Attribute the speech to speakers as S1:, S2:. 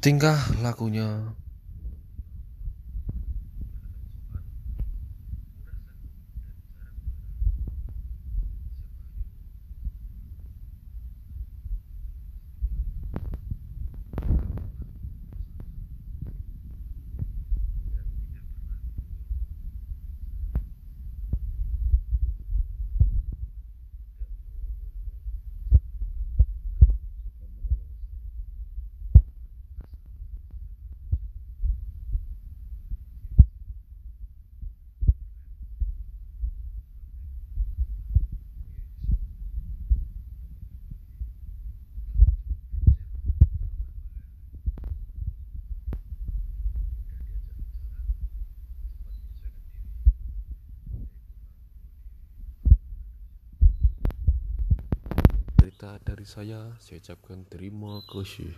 S1: tingkah lakunya cerita dari saya saya ucapkan terima kasih